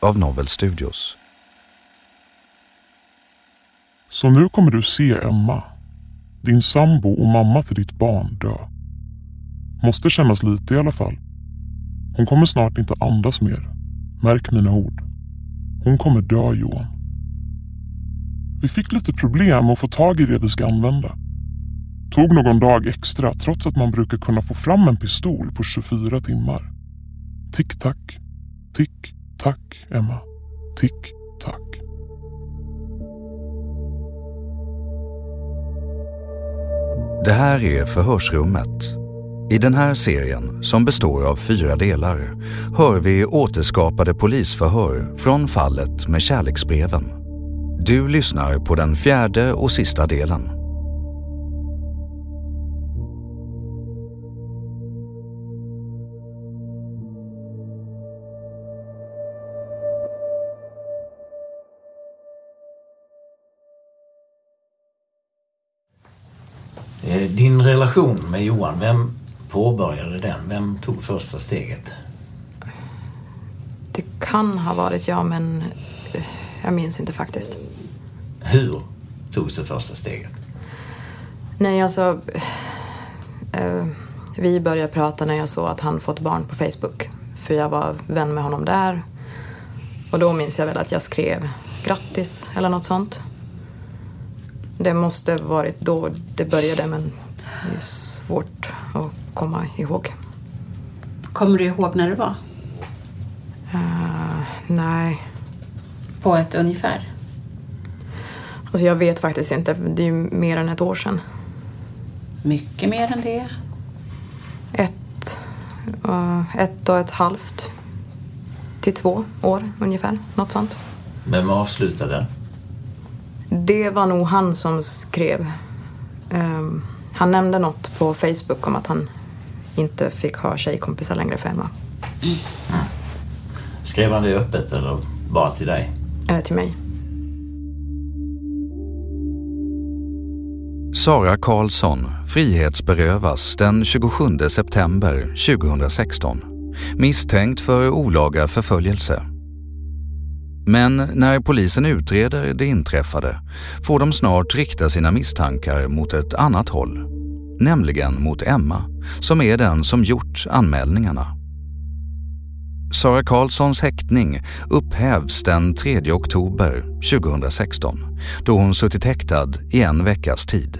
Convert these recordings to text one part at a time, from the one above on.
av Novel Studios. Så nu kommer du se Emma, din sambo och mamma till ditt barn dö. Måste kännas lite i alla fall. Hon kommer snart inte andas mer. Märk mina ord. Hon kommer dö Johan. Vi fick lite problem med att få tag i det vi ska använda. Tog någon dag extra trots att man brukar kunna få fram en pistol på 24 timmar. Tick-tack, Tick. Tack, Emma. Tick-tack. Det här är Förhörsrummet. I den här serien, som består av fyra delar, hör vi återskapade polisförhör från fallet med kärleksbreven. Du lyssnar på den fjärde och sista delen. Din relation med Johan, vem påbörjade den? Vem tog första steget? Det kan ha varit jag, men eh, jag minns inte faktiskt. Hur togs det första steget? Nej, alltså... Eh, vi började prata när jag såg att han fått barn på Facebook. För jag var vän med honom där. Och då minns jag väl att jag skrev grattis eller något sånt. Det måste varit då det började, men det är svårt att komma ihåg. Kommer du ihåg när det var? Eh, nej, På ett ungefär? alltså jag vet faktiskt inte. Det är ju mer än ett år sedan. Mycket mer än det? Ett, eh, ett och ett halvt till två år ungefär. Något sånt. Vem avslutade? Det var nog han som skrev. Ehm, han nämnde något på Facebook om att han inte fick ha tjejkompisar längre för Emma. Skrev han det öppet eller bara till dig? Eh, till mig. Sara Karlsson frihetsberövas den 27 september 2016 misstänkt för olaga förföljelse. Men när polisen utreder det inträffade får de snart rikta sina misstankar mot ett annat håll, nämligen mot Emma, som är den som gjort anmälningarna. Sara Karlssons häktning upphävs den 3 oktober 2016 då hon suttit häktad i en veckas tid.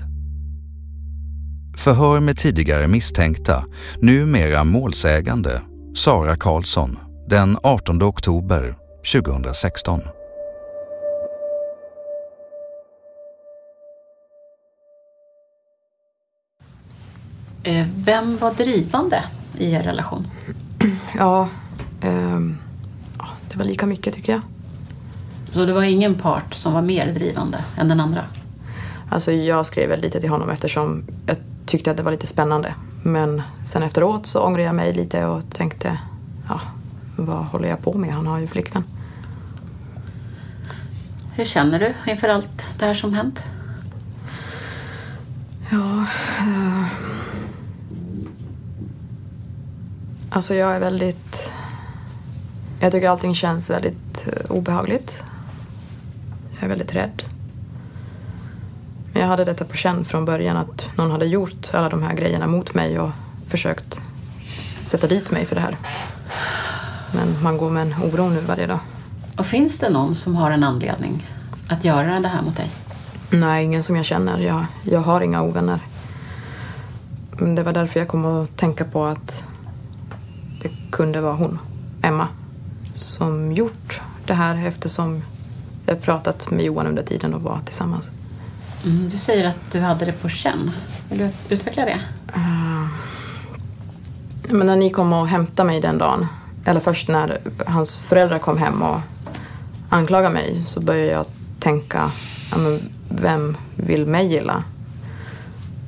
Förhör med tidigare misstänkta, numera målsägande, Sara Karlsson, den 18 oktober 2016. Eh, Vem var drivande i er relation? Ja, ja, det var lika mycket tycker jag. Så det var ingen part som var mer drivande än den andra? Alltså jag skrev väl lite till honom eftersom jag tyckte att det var lite spännande. Men sen efteråt så ångrade jag mig lite och tänkte, ja, vad håller jag på med? Han har ju flickvän. Hur känner du inför allt det här som hänt? Ja... Eh, alltså jag är väldigt... Jag tycker allting känns väldigt eh, obehagligt. Jag är väldigt rädd. Men jag hade detta på känn från början att någon hade gjort alla de här grejerna mot mig och försökt sätta dit mig för det här. Men man går med en oro nu varje dag. Och finns det någon som har en anledning att göra det här mot dig? Nej, ingen som jag känner. Jag, jag har inga ovänner. Men det var därför jag kom att tänka på att det kunde vara hon, Emma, som gjort det här eftersom jag pratat med Johan under tiden och var tillsammans. Mm, du säger att du hade det på känn. Vill du utveckla det? Uh, men när ni kom och hämtade mig den dagen, eller först när hans föräldrar kom hem och anklagade mig så började jag tänka, ja, men vem vill mig illa?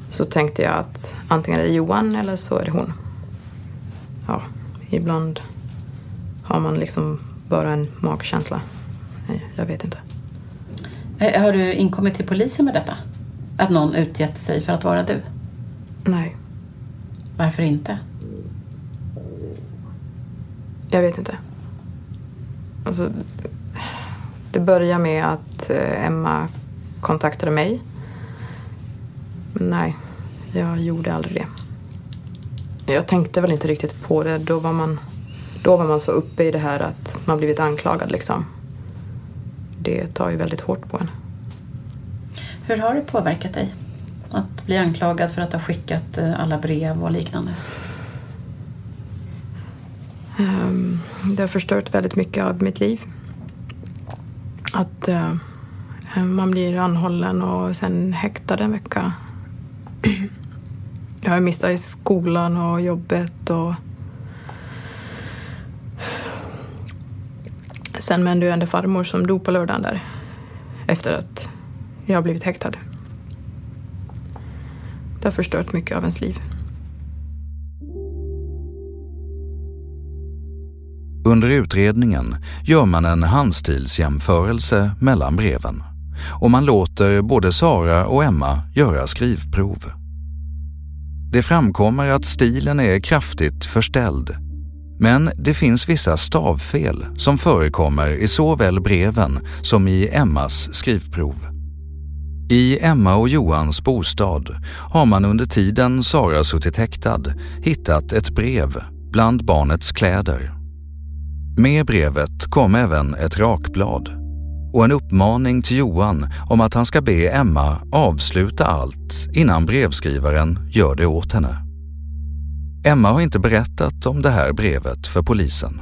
Så tänkte jag att antingen är det Johan eller så är det hon. Ja, ibland har man liksom bara en magkänsla. Nej, jag vet inte. Eh, har du inkommit till polisen med detta? Att någon utgett sig för att vara du? Nej. Varför inte? Jag vet inte. Alltså, det började med att eh, Emma kontaktade mig. Men nej, jag gjorde aldrig det. Jag tänkte väl inte riktigt på det. Då var man, då var man så uppe i det här att man blivit anklagad liksom. Det tar ju väldigt hårt på en. Hur har det påverkat dig? Att bli anklagad för att ha skickat eh, alla brev och liknande? Um, det har förstört väldigt mycket av mitt liv. Att eh, eh, man blir anhållen och sen häktad en vecka. Jag har missat i skolan och jobbet och Sen med en döende farmor som dog på lördagen där efter att jag har blivit häktad. Det har förstört mycket av ens liv. Under utredningen gör man en handstilsjämförelse mellan breven och man låter både Sara och Emma göra skrivprov. Det framkommer att stilen är kraftigt förställd men det finns vissa stavfel som förekommer i såväl breven som i Emmas skrivprov. I Emma och Johans bostad har man under tiden Sara suttit häktad hittat ett brev bland barnets kläder. Med brevet kom även ett rakblad och en uppmaning till Johan om att han ska be Emma avsluta allt innan brevskrivaren gör det åt henne. Emma har inte berättat om det här brevet för polisen.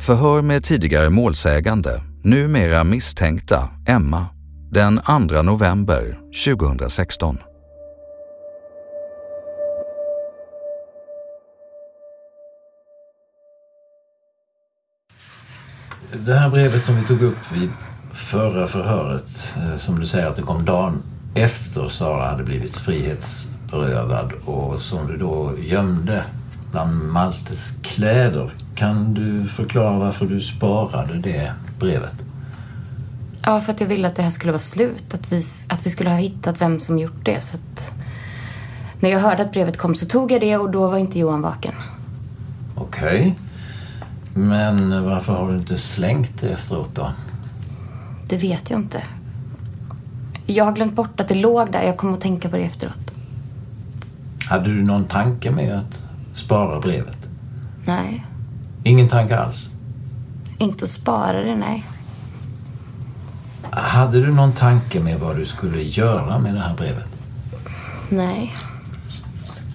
Förhör med tidigare målsägande, numera misstänkta Emma, den 2 november 2016. Det här brevet som vi tog upp vid förra förhöret, eh, som du säger att det kom dagen efter Sara hade blivit frihetsberövad och som du då gömde bland Maltes kläder. Kan du förklara varför du sparade det brevet? Ja, för att jag ville att det här skulle vara slut. Att vi, att vi skulle ha hittat vem som gjort det. Så när jag hörde att brevet kom så tog jag det och då var inte Johan vaken. Okej. Men varför har du inte slängt det efteråt då? Det vet jag inte. Jag har glömt bort att det låg där. Jag kom att tänka på det efteråt. Hade du någon tanke med att spara brevet? Nej. Ingen tanke alls? Inte att spara det, nej. Hade du någon tanke med vad du skulle göra med det här brevet? Nej.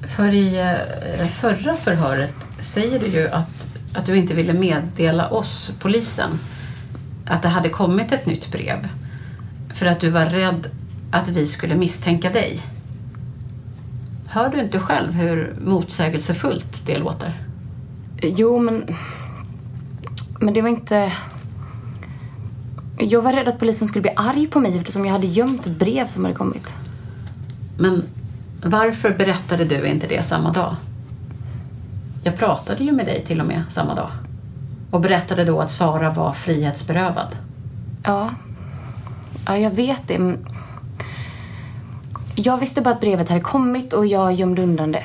För i eh, förra förhöret säger du ju att att du inte ville meddela oss, polisen, att det hade kommit ett nytt brev. För att du var rädd att vi skulle misstänka dig. Hör du inte själv hur motsägelsefullt det låter? Jo, men... Men det var inte... Jag var rädd att polisen skulle bli arg på mig eftersom jag hade gömt ett brev som hade kommit. Men Varför berättade du inte det samma dag? Jag pratade ju med dig till och med samma dag. Och berättade då att Sara var frihetsberövad. Ja. Ja, jag vet det. Jag visste bara att brevet hade kommit och jag gömde undan det.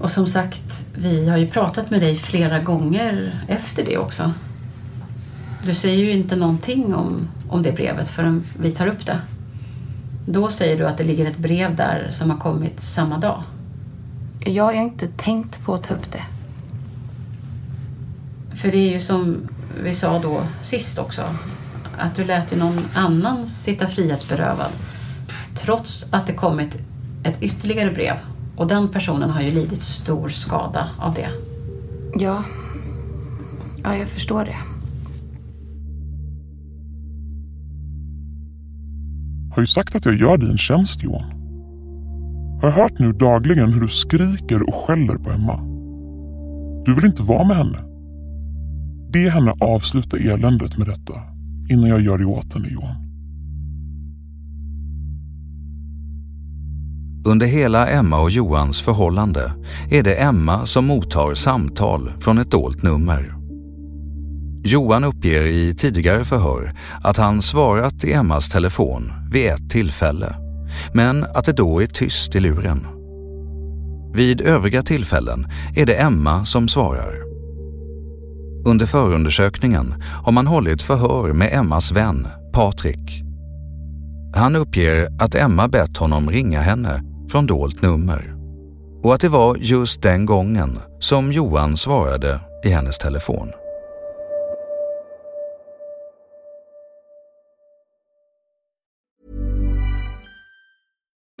Och som sagt, vi har ju pratat med dig flera gånger efter det också. Du säger ju inte någonting om, om det brevet förrän vi tar upp det. Då säger du att det ligger ett brev där som har kommit samma dag. Jag har inte tänkt på att ta upp det. För det är ju som vi sa då sist också. Att du lät ju någon annan sitta frihetsberövad. Trots att det kommit ett ytterligare brev. Och den personen har ju lidit stor skada av det. Ja. Ja, jag förstår det. Har ju sagt att jag gör dig en tjänst Johan. Har jag hört nu dagligen hur du skriker och skäller på Emma. Du vill inte vara med henne. Be henne avsluta eländet med detta innan jag gör det åt henne Johan. Under hela Emma och Johans förhållande är det Emma som mottar samtal från ett dolt nummer. Johan uppger i tidigare förhör att han svarat i Emmas telefon vid ett tillfälle, men att det då är tyst i luren. Vid övriga tillfällen är det Emma som svarar. Under förundersökningen har man hållit förhör med Emmas vän Patrik. Han uppger att Emma bett honom ringa henne från dolt nummer och att det var just den gången som Johan svarade i hennes telefon.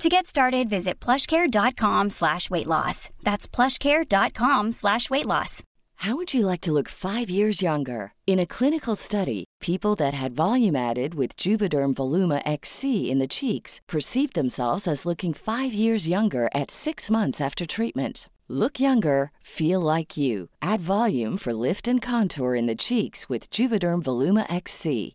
To get started, visit plushcare.com slash weight loss. That's plushcare.com slash weight loss. How would you like to look five years younger? In a clinical study, people that had volume added with Juvederm Voluma XC in the cheeks perceived themselves as looking five years younger at six months after treatment. Look younger, feel like you. Add volume for lift and contour in the cheeks with Juvederm Voluma XC.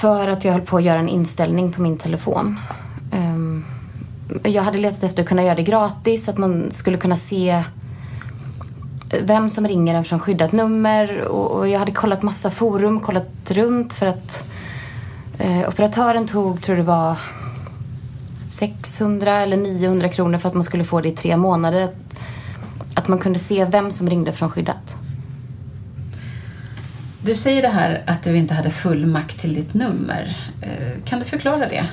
För att jag höll på att göra en inställning på min telefon. Ehm, jag hade letat efter att kunna göra det gratis, att man skulle kunna se vem som ringer en från skyddat nummer. Och jag hade kollat massa forum, kollat runt för att eh, operatören tog, tror det var 600 eller 900 kronor för att man skulle få det i tre månader. Att, att man kunde se vem som ringde från skyddat. Du säger det här att du inte hade full makt till ditt nummer. Eh, Kan du förklara det?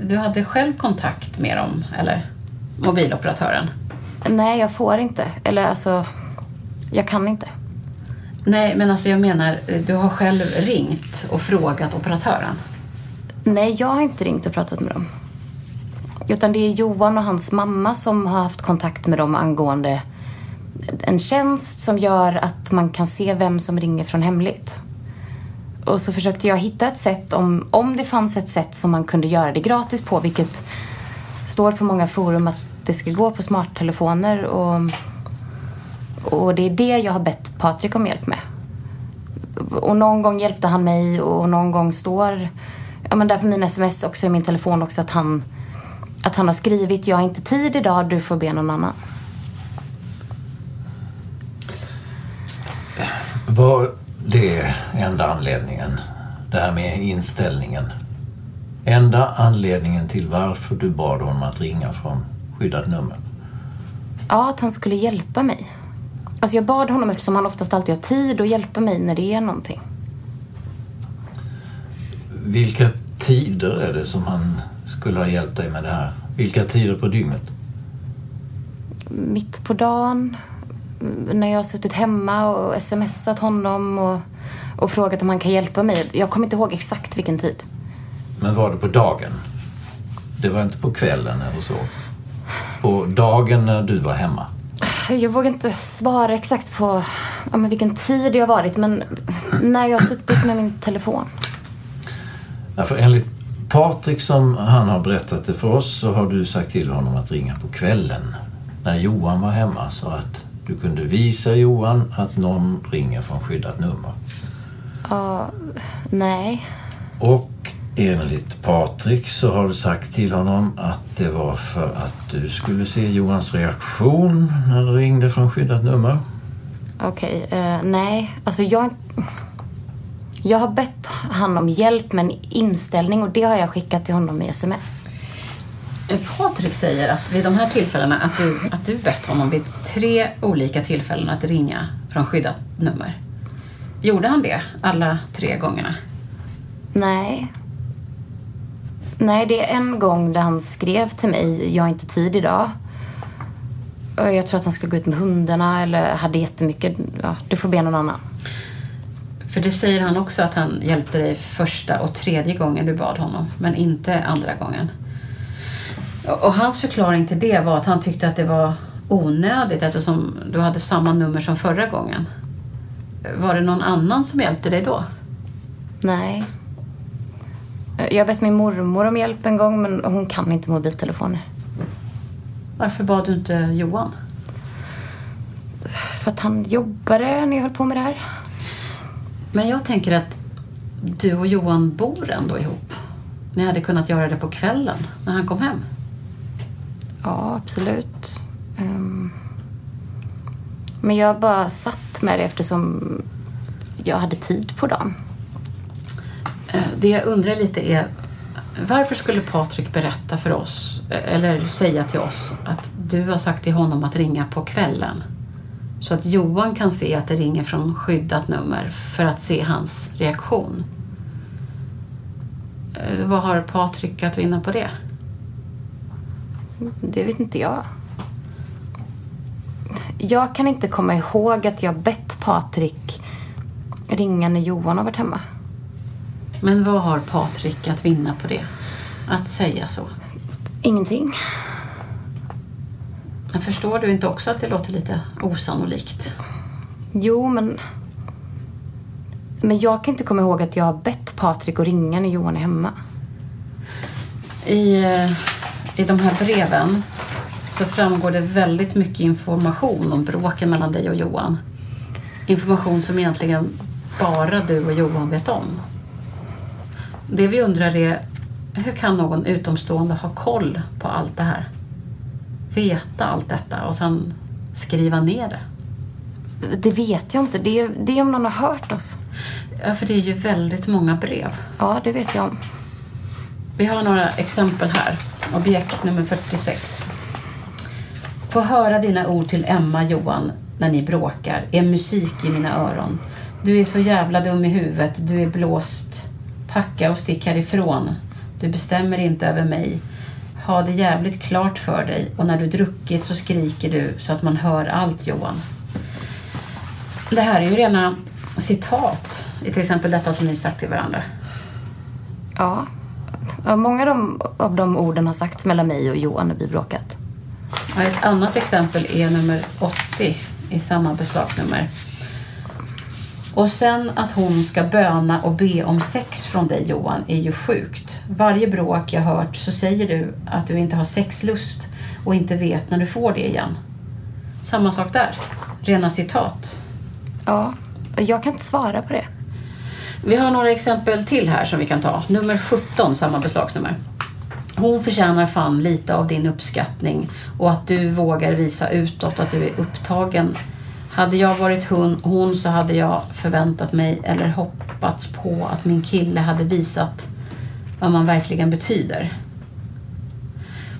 Du hade själv kontakt med dem, eller? Mobiloperatören? Nej, jag får inte. Eller alltså, jag kan inte. Nej, men alltså jag menar, eh, du har själv ringt och frågat operatören. Nej, jag har inte ringt och pratat med dem. Utan det är Johan och hans mamma som har haft kontakt med dem angående en tjänst som gör att man kan se vem som ringer från hemligt. Och så försökte jag hitta ett sätt, om, om det fanns ett sätt som man kunde göra det gratis på, vilket står på många forum att det ska gå på smarttelefoner. Och, och det är det jag har bett Patrik om hjälp med. Och någon gång hjälpte han mig och någon gång står, ja men där på mina sms också i min telefon också att han, att han har skrivit jag har inte tid idag, du får be någon annan. Var det enda anledningen? Det här med inställningen. Enda anledningen till varför du bad honom att ringa från skyddat nummer? Ja, att han skulle hjälpa mig. Alltså jag bad honom eftersom han oftast alltid har tid att hjälpa mig när det är någonting. Vilka tider är det som han skulle ha hjälpt dig med det här? Vilka tider på dygnet? Mitt på dagen, när jag har suttit hemma och smsat honom och, och frågat om han kan hjälpa mig. Jag kommer inte ihåg exakt vilken tid. Men var det på dagen? Det var inte på kvällen eller så? På dagen när du var hemma? Jag vågar inte svara exakt på ja, men vilken tid det har varit, men när jag har suttit med min telefon. Ja, för enligt Patrik som han har berättat det för oss så har du sagt till honom att ringa på kvällen när Johan var hemma så att du kunde visa Johan att någon ringer från skyddat nummer. Ja, nej. Och enligt Patrik så har du sagt till honom att det var för att du skulle se Johans reaktion när du ringde från skyddat nummer. Okej, eh, nej. Alltså jag... Jag har bett han om hjälp med en inställning och det har jag skickat till honom i sms. Patrik säger att vid de här tillfällena att du, att du bett honom vid tre olika tillfällen att ringa från skyddat nummer. Gjorde han det alla tre gångerna? Nej. Nej, det är en gång där han skrev till mig, jag har inte tid idag. Jag tror att han skulle gå ut med hundarna eller hade jättemycket, ja, du får be någon annan. För det säger han också att han hjälpte dig första och tredje gången du bad honom, men inte andra gången. Och hans förklaring till det var att han tyckte att det var onödigt eftersom du hade samma nummer som förra gången. Var det någon annan som hjälpte dig då? Nej. Jag har bett min mormor om hjälp en gång, men hon kan inte mobiltelefoner. Varför bad du inte Johan? För att han jobbade när jag höll på med det här. Men jag tänker att du och Johan bor ändå ihop. Ni hade kunnat göra det på kvällen när han kom hem. Ja, absolut. Um, Men jag bara satt med det eftersom jag hade tid på dagen. Eh, det jag undrar lite är varför skulle Patrik berätta för oss eh, eller säga till oss att du har sagt till honom att ringa på kvällen? Så att Johan kan se att det ringer från skyddat nummer för att se hans reaktion. Eh, vad har Patrik att vinna på det? Det vet inte jag. Jag kan inte komma ihåg att jag bett Patrik ringa när Johan har varit hemma. Men vad har Patrik att vinna på det? Att säga så? Ingenting. Men förstår du inte också att det låter lite osannolikt? Jo, men... Men jag kan inte komma ihåg att jag har bett Patrik att ringa när Johan är hemma. I, eh, I de här breven så framgår det väldigt mycket information om bråken mellan dig och Johan. Information som egentligen bara du och Johan vet om. Det vi undrar är, hur kan någon utomstående ha koll på allt det här? Veta allt detta och sen skriva ner det? Det vet jag inte. Det är, det är om någon har hört oss. Ja, för det är ju väldigt många brev. Ja, det vet jag om. Vi har några exempel här. Objekt nummer 46. Få höra dina ord till Emma, Johan, när ni bråkar. Är musik i mina öron. Du är så jävla dum i huvudet. Du är blåst. Packa och stick härifrån. Du bestämmer inte över mig. Ha det jävligt klart för dig och när du druckit så skriker du så att man hör allt, Johan. Det här är ju rena citat i till exempel detta som ni sagt till varandra. Ja ja många av de, av de orden har sagts mellan mig och Johan när vi bråkat. Ja, ett annat exempel är nummer 80 i samma beslagsnummer. Och sen att hon ska böna och be om sex från dig Johan är ju sjukt. Varje bråk jag hört så säger du att du inte har sexlust och inte vet när du får det igen. Samma sak där. Rena citat. Ja, jag kan inte svara på det. Vi har några exempel till här som vi kan ta. Nummer 17, samma beslagsnummer. Hon förtjänar fan lite av din uppskattning och att du vågar visa utåt att du är upptagen. Hade jag varit hon, hon så hade jag förväntat mig eller hoppats på att min kille hade visat vad man verkligen betyder.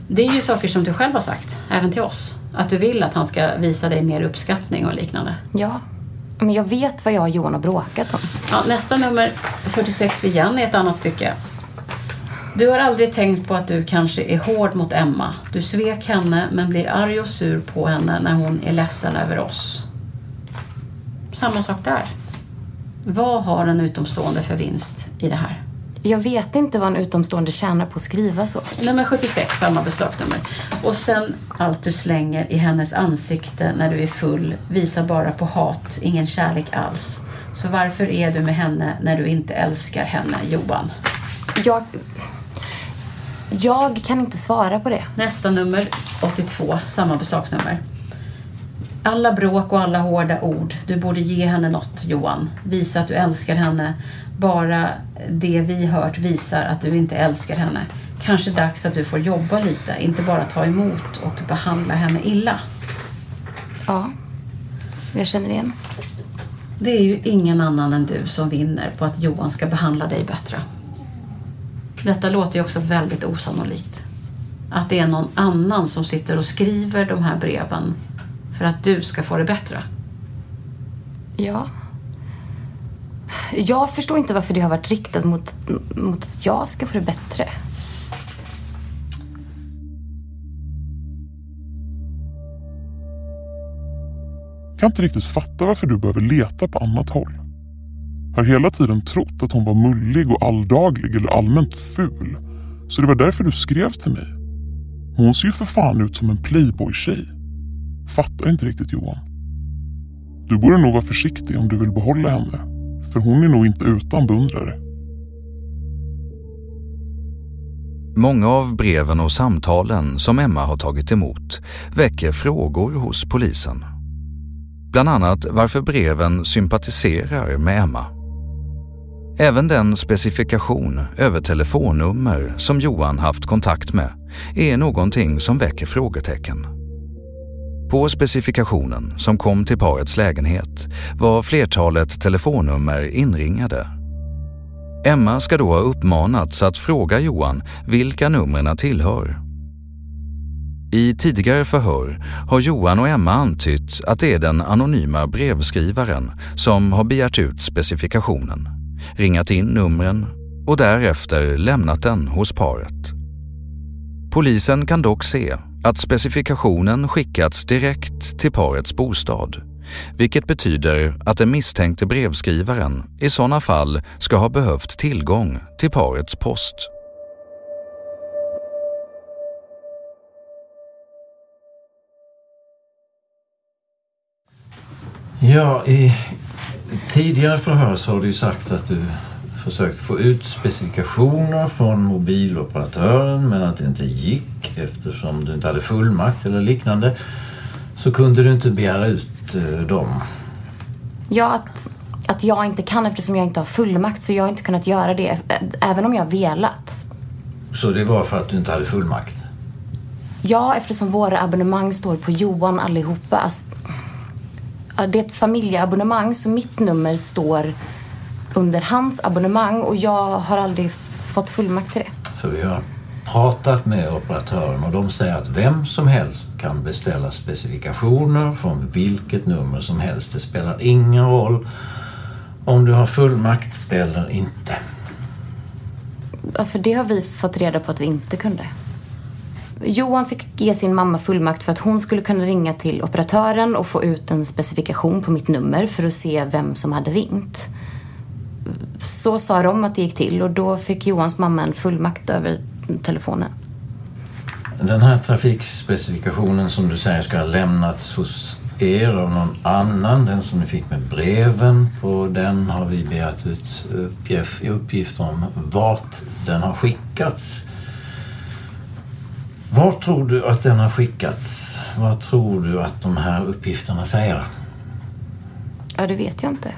Det är ju saker som du själv har sagt, även till oss. Att du vill att han ska visa dig mer uppskattning och liknande. Ja, men jag vet vad jag och Johan har bråkat om. Ja, nästa nummer, 46 igen, är ett annat stycke. Du har aldrig tänkt på att du kanske är hård mot Emma. Du svek henne men blir arg och sur på henne när hon är ledsen över oss. Samma sak där. Vad har en utomstående för vinst i det här? Jag vet inte vad en utomstående tjänar på att skriva så. Nummer 76, samma beslagsnummer. Och sen allt du slänger i hennes ansikte när du är full visar bara på hat, ingen kärlek alls. Så varför är du med henne när du inte älskar henne, Johan? Jag... Jag kan inte svara på det. Nästa nummer, 82, samma beslagsnummer. Alla bråk och alla hårda ord. Du borde ge henne något, Johan. Visa att du älskar henne. Bara det vi hört visar att du inte älskar henne. Kanske dags att du får jobba lite, inte bara ta emot och behandla henne illa. Ja, jag känner igen. Det är ju ingen annan än du som vinner på att Johan ska behandla dig bättre. Detta låter ju också väldigt osannolikt. Att det är någon annan som sitter och skriver de här breven för att du ska få det bättre. Ja. Jag förstår inte varför det har varit riktat mot, mot att jag ska få det bättre. Jag Kan inte riktigt fatta varför du behöver leta på annat håll. Har hela tiden trott att hon var mullig och alldaglig eller allmänt ful. Så det var därför du skrev till mig. Hon ser ju för fan ut som en playboy-tjej. Fattar inte riktigt Johan. Du borde nog vara försiktig om du vill behålla henne. För hon är nog inte utan beundrare. Många av breven och samtalen som Emma har tagit emot väcker frågor hos polisen. Bland annat varför breven sympatiserar med Emma. Även den specifikation över telefonnummer som Johan haft kontakt med är någonting som väcker frågetecken. På specifikationen som kom till parets lägenhet var flertalet telefonnummer inringade. Emma ska då ha uppmanats att fråga Johan vilka numren tillhör. I tidigare förhör har Johan och Emma antytt att det är den anonyma brevskrivaren som har begärt ut specifikationen, ringat in numren och därefter lämnat den hos paret. Polisen kan dock se att specifikationen skickats direkt till parets bostad, vilket betyder att den misstänkte brevskrivaren i sådana fall ska ha behövt tillgång till parets post. Ja, i tidigare förhör så har du sagt att du försökt få ut specifikationer från mobiloperatören men att det inte gick eftersom du inte hade fullmakt eller liknande så kunde du inte begära ut dem. Ja, att, att jag inte kan eftersom jag inte har fullmakt så jag har inte kunnat göra det ä- även om jag velat. Så det var för att du inte hade fullmakt? Ja, eftersom våra abonnemang står på Johan allihopa. Alltså, det är ett familjeabonnemang så mitt nummer står under hans abonnemang och jag har aldrig fått fullmakt till det. För vi har pratat med operatören och de säger att vem som helst kan beställa specifikationer från vilket nummer som helst. Det spelar ingen roll om du har fullmakt eller inte. Ja, för det har vi fått reda på att vi inte kunde. Johan fick ge sin mamma fullmakt för att hon skulle kunna ringa till operatören och få ut en specifikation på mitt nummer för att se vem som hade ringt. Så sa de att det gick till och då fick Johans mamma en fullmakt över telefonen. Den här trafikspecifikationen som du säger ska ha lämnats hos er av någon annan, den som ni fick med breven, på den har vi begärt ut uppgift, uppgifter om vart den har skickats. Var tror du att den har skickats? Vad tror du att de här uppgifterna säger? Ja, det vet jag inte.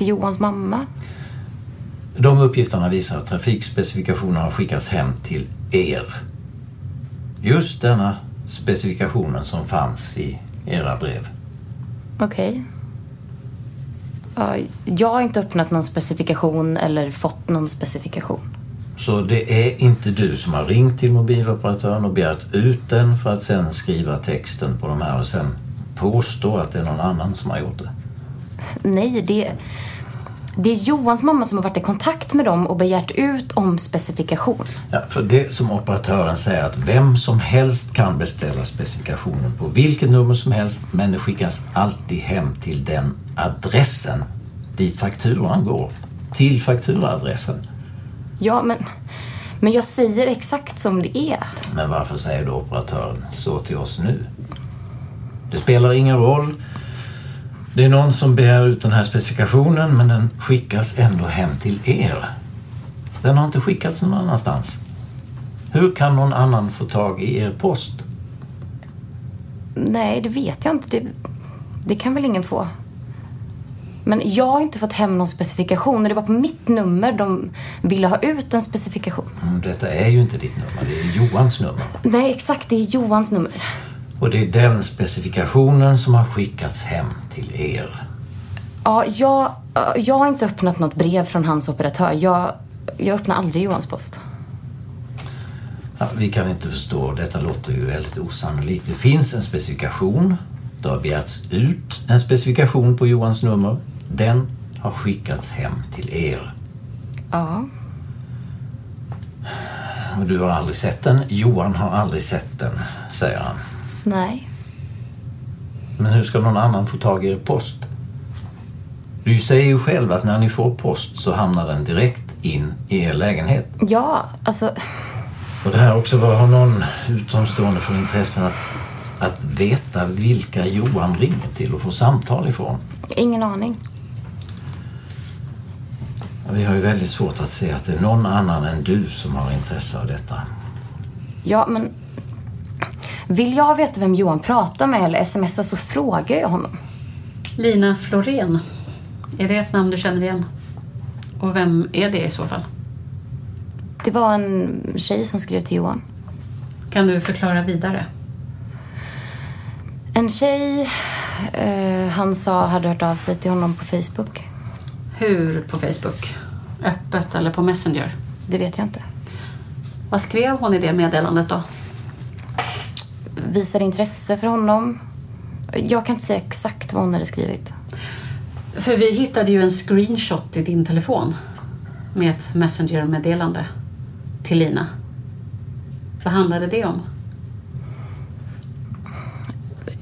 Till Johans mamma? De uppgifterna visar att trafikspecifikationen har skickats hem till er. Just denna specifikationen som fanns i era brev. Okej. Ja, jag har inte öppnat någon specifikation eller fått någon specifikation. Så det är inte du som har ringt till mobiloperatören och begärt ut den för att sen skriva texten på de här och sen påstå att det är någon annan som har gjort det? Nej, det, det är Johans mamma som har varit i kontakt med dem och begärt ut om specifikation. Ja, för det som operatören säger att vem som helst kan beställa specifikationen på vilket nummer som helst men det skickas alltid hem till den adressen dit fakturan går. Till fakturaadressen. Ja, men, men jag säger exakt som det är. Men varför säger då operatören så till oss nu? Det spelar ingen roll. Det är någon som begär ut den här specifikationen men den skickas ändå hem till er. Den har inte skickats någon annanstans. Hur kan någon annan få tag i er post? Nej, det vet jag inte. Det, det kan väl ingen få. Men jag har inte fått hem någon specifikation. Det var på mitt nummer de ville ha ut en specifikation. Mm, Detta är ju inte ditt nummer, det är Johans nummer. Nej, exakt. Det är Johans nummer. Och det är den specifikationen som har skickats hem till er. Ja, jag, jag har inte öppnat något brev från hans operatör. Jag, jag öppnar aldrig Johans post. Ja, vi kan inte förstå, detta låter ju väldigt osannolikt. Det finns en specifikation. Det har begärts ut en specifikation på Johans nummer. Den har skickats hem till er. Ja. Och du har aldrig sett den. Johan har aldrig sett den, säger han. Nej. Men hur ska någon annan få tag i er post? Du säger ju själv att när ni får post så hamnar den direkt in i er lägenhet. Ja, alltså... Och det här också, vad har någon utomstående för intressen att, att veta vilka Johan ringer till och får samtal ifrån? Ingen aning. Vi har ju väldigt svårt att se att det är någon annan än du som har intresse av detta. Ja, men... Vill jag veta vem Johan pratar med eller smsar så frågar jag honom. Lina Florén. Är det ett namn du känner igen? Och vem är det i så fall? Det var en tjej som skrev till Johan. Kan du förklara vidare? En tjej, eh, han sa, hade hört av sig till honom på Facebook. Hur på Facebook? Öppet eller på Messenger? Det vet jag inte. Vad skrev hon i det meddelandet då? Visade intresse för honom. Jag kan inte säga exakt vad hon hade skrivit. För vi hittade ju en screenshot i din telefon med ett Messenger-meddelande till Lina. Vad handlade det om?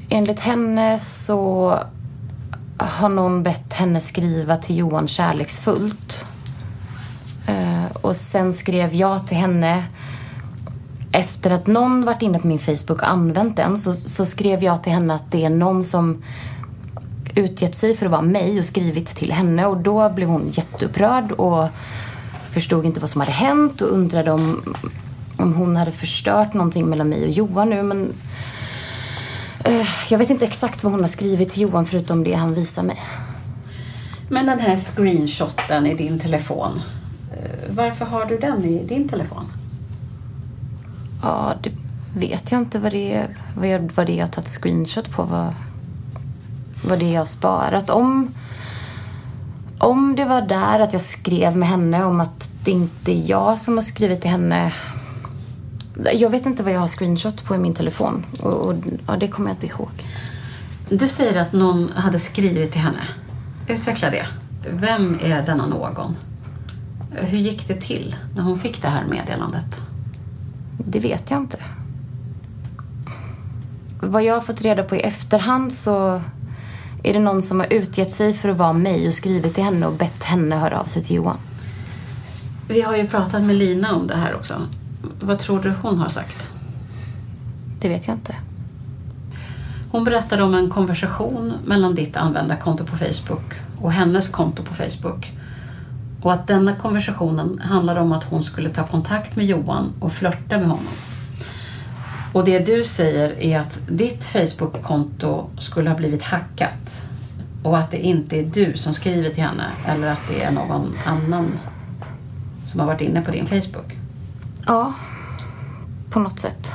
Enligt henne så har någon bett henne skriva till Johan kärleksfullt. Eh, Och sen skrev jag till henne efter att någon varit inne på min Facebook och använt den så, så skrev jag till henne att det är någon som utgett sig för att vara mig och skrivit till henne och då blev hon jätteupprörd och förstod inte vad som hade hänt och undrade om, om hon hade förstört någonting mellan mig och Johan nu men uh, Jag vet inte exakt vad hon har skrivit till Johan förutom det han visar mig. Men den här screenshoten i din telefon. Eh, varför har du den i din telefon? Ja, det vet jag inte vad det är, vad, jag, vad det är jag har tagit screenshot på. Vad, vad det är jag har sparat. Om, om det var där att jag skrev med henne om att det inte är jag som har skrivit till henne. Jag vet inte vad jag har screenshot på i min telefon. Och, och ja, det kommer jag inte ihåg. Du säger att någon hade skrivit till henne. Utveckla det. Vem är denna någon? Hur gick det till när hon fick det här meddelandet? Det vet jag inte. Vad jag har fått reda på i efterhand så är det någon som har utgett sig för att vara mig och skrivit till henne och bett henne höra av sig till Johan. Vi har ju pratat med Lina om det här också. Vad tror du hon har sagt? Det vet jag inte. Hon berättade om en konversation mellan ditt användarkonto på Facebook och hennes konto på Facebook. Och att denna konversationen handlade om att hon skulle ta kontakt med Johan och flörta med honom. Och det du säger är att ditt Facebook-konto skulle ha blivit hackat och att det inte är du som skriver till henne eller att det är någon annan som har varit inne på din Facebook. Ja, på något sätt.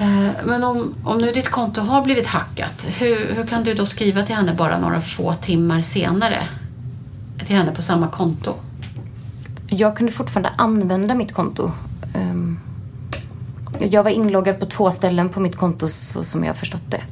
Eh, Men om, om nu ditt konto har blivit hackat, hur, hur kan du då skriva till henne bara några få timmar senare? Till henne på samma konto? Jag kunde fortfarande använda mitt konto. Ehm, Jag var inloggad på två ställen på mitt konto så som jag förstått det.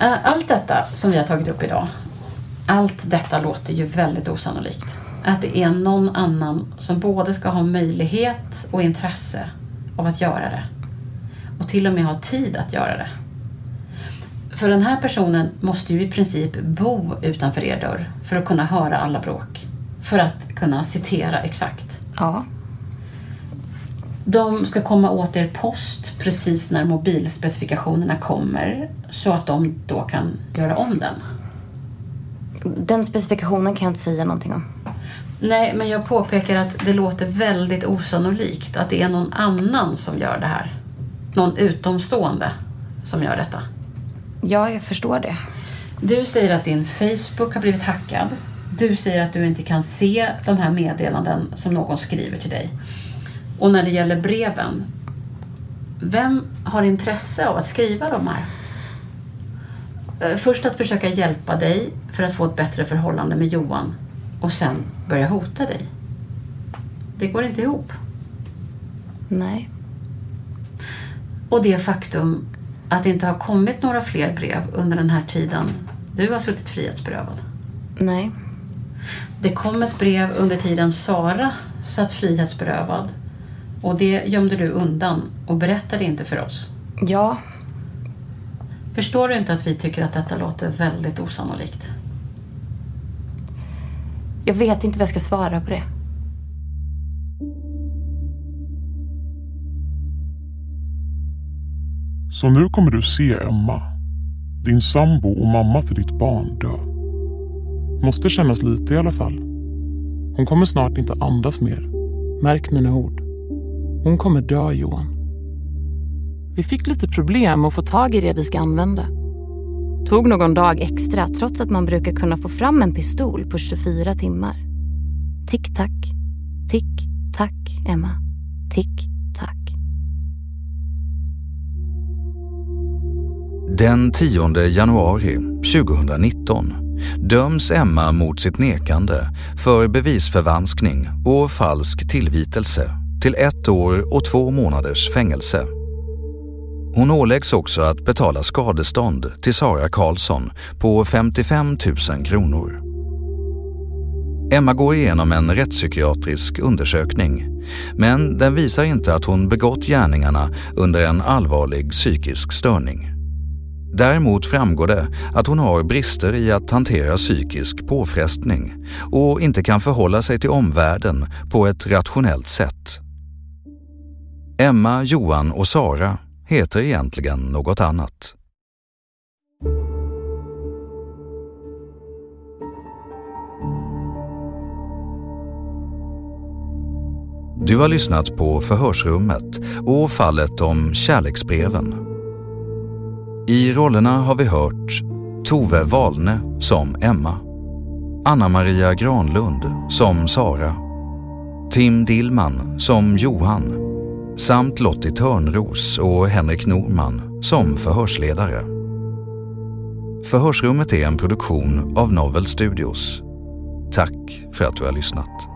Eh, Allt detta som vi har tagit upp idag, allt detta låter ju väldigt osannolikt. Att det är någon annan som både ska ha möjlighet och intresse av att göra det. Och till och med ha tid att göra det. För den här personen måste ju i princip bo utanför er dörr för att kunna höra alla bråk. För att kunna citera exakt. Ja. De ska komma åt er post precis när mobilspecifikationerna kommer så att de då kan göra om den. Den specifikationen kan jag inte säga någonting om. Nej, men jag påpekar att det låter väldigt osannolikt att det är någon annan som gör det här. Någon utomstående som gör detta. Ja, jag förstår det. Du säger att din Facebook har blivit hackad. Du säger att du inte kan se de här meddelanden som någon skriver till dig. Och när det gäller breven, vem har intresse av att skriva de här? Eh, Först att försöka hjälpa dig för att få ett bättre förhållande med Johan och sen börja hota dig. Det går inte ihop. Nej. Och det faktum att det inte har kommit några fler brev under den här tiden du har suttit frihetsberövad. Nej. Det kom ett brev under tiden Sara satt frihetsberövad och det gömde du undan och berättade inte för oss. Ja. Förstår du inte att vi tycker att detta låter väldigt osannolikt? Jag vet inte vad jag ska svara på det. Så nu kommer du se Emma, din sambo och mamma till ditt barn dö. Måste kännas lite i alla fall. Hon kommer snart inte andas mer. Märk mina ord. Hon kommer dö, Johan. Vi fick lite problem att få tag i det vi ska använda. Tog någon dag extra trots att man brukar kunna få fram en pistol på 24 timmar. Tick-tack, tick-tack, Emma. Tick-tack. Den 10 januari 2019 döms Emma mot sitt nekande för bevisförvanskning och falsk tillvitelse till ett år och två månaders fängelse. Hon åläggs också att betala skadestånd till Sara Karlsson på 55 000 kronor. Emma går igenom en rättspsykiatrisk undersökning men den visar inte att hon begått gärningarna under en allvarlig psykisk störning. Däremot framgår det att hon har brister i att hantera psykisk påfrestning och inte kan förhålla sig till omvärlden på ett rationellt sätt. Emma, Johan och Sara heter egentligen något annat. Du har lyssnat på Förhörsrummet och fallet om kärleksbreven. I rollerna har vi hört Tove Wahlne som Emma, Anna-Maria Granlund som Sara, Tim Dillman som Johan samt Lottie Törnros och Henrik Norman som förhörsledare. Förhörsrummet är en produktion av Novel Studios. Tack för att du har lyssnat.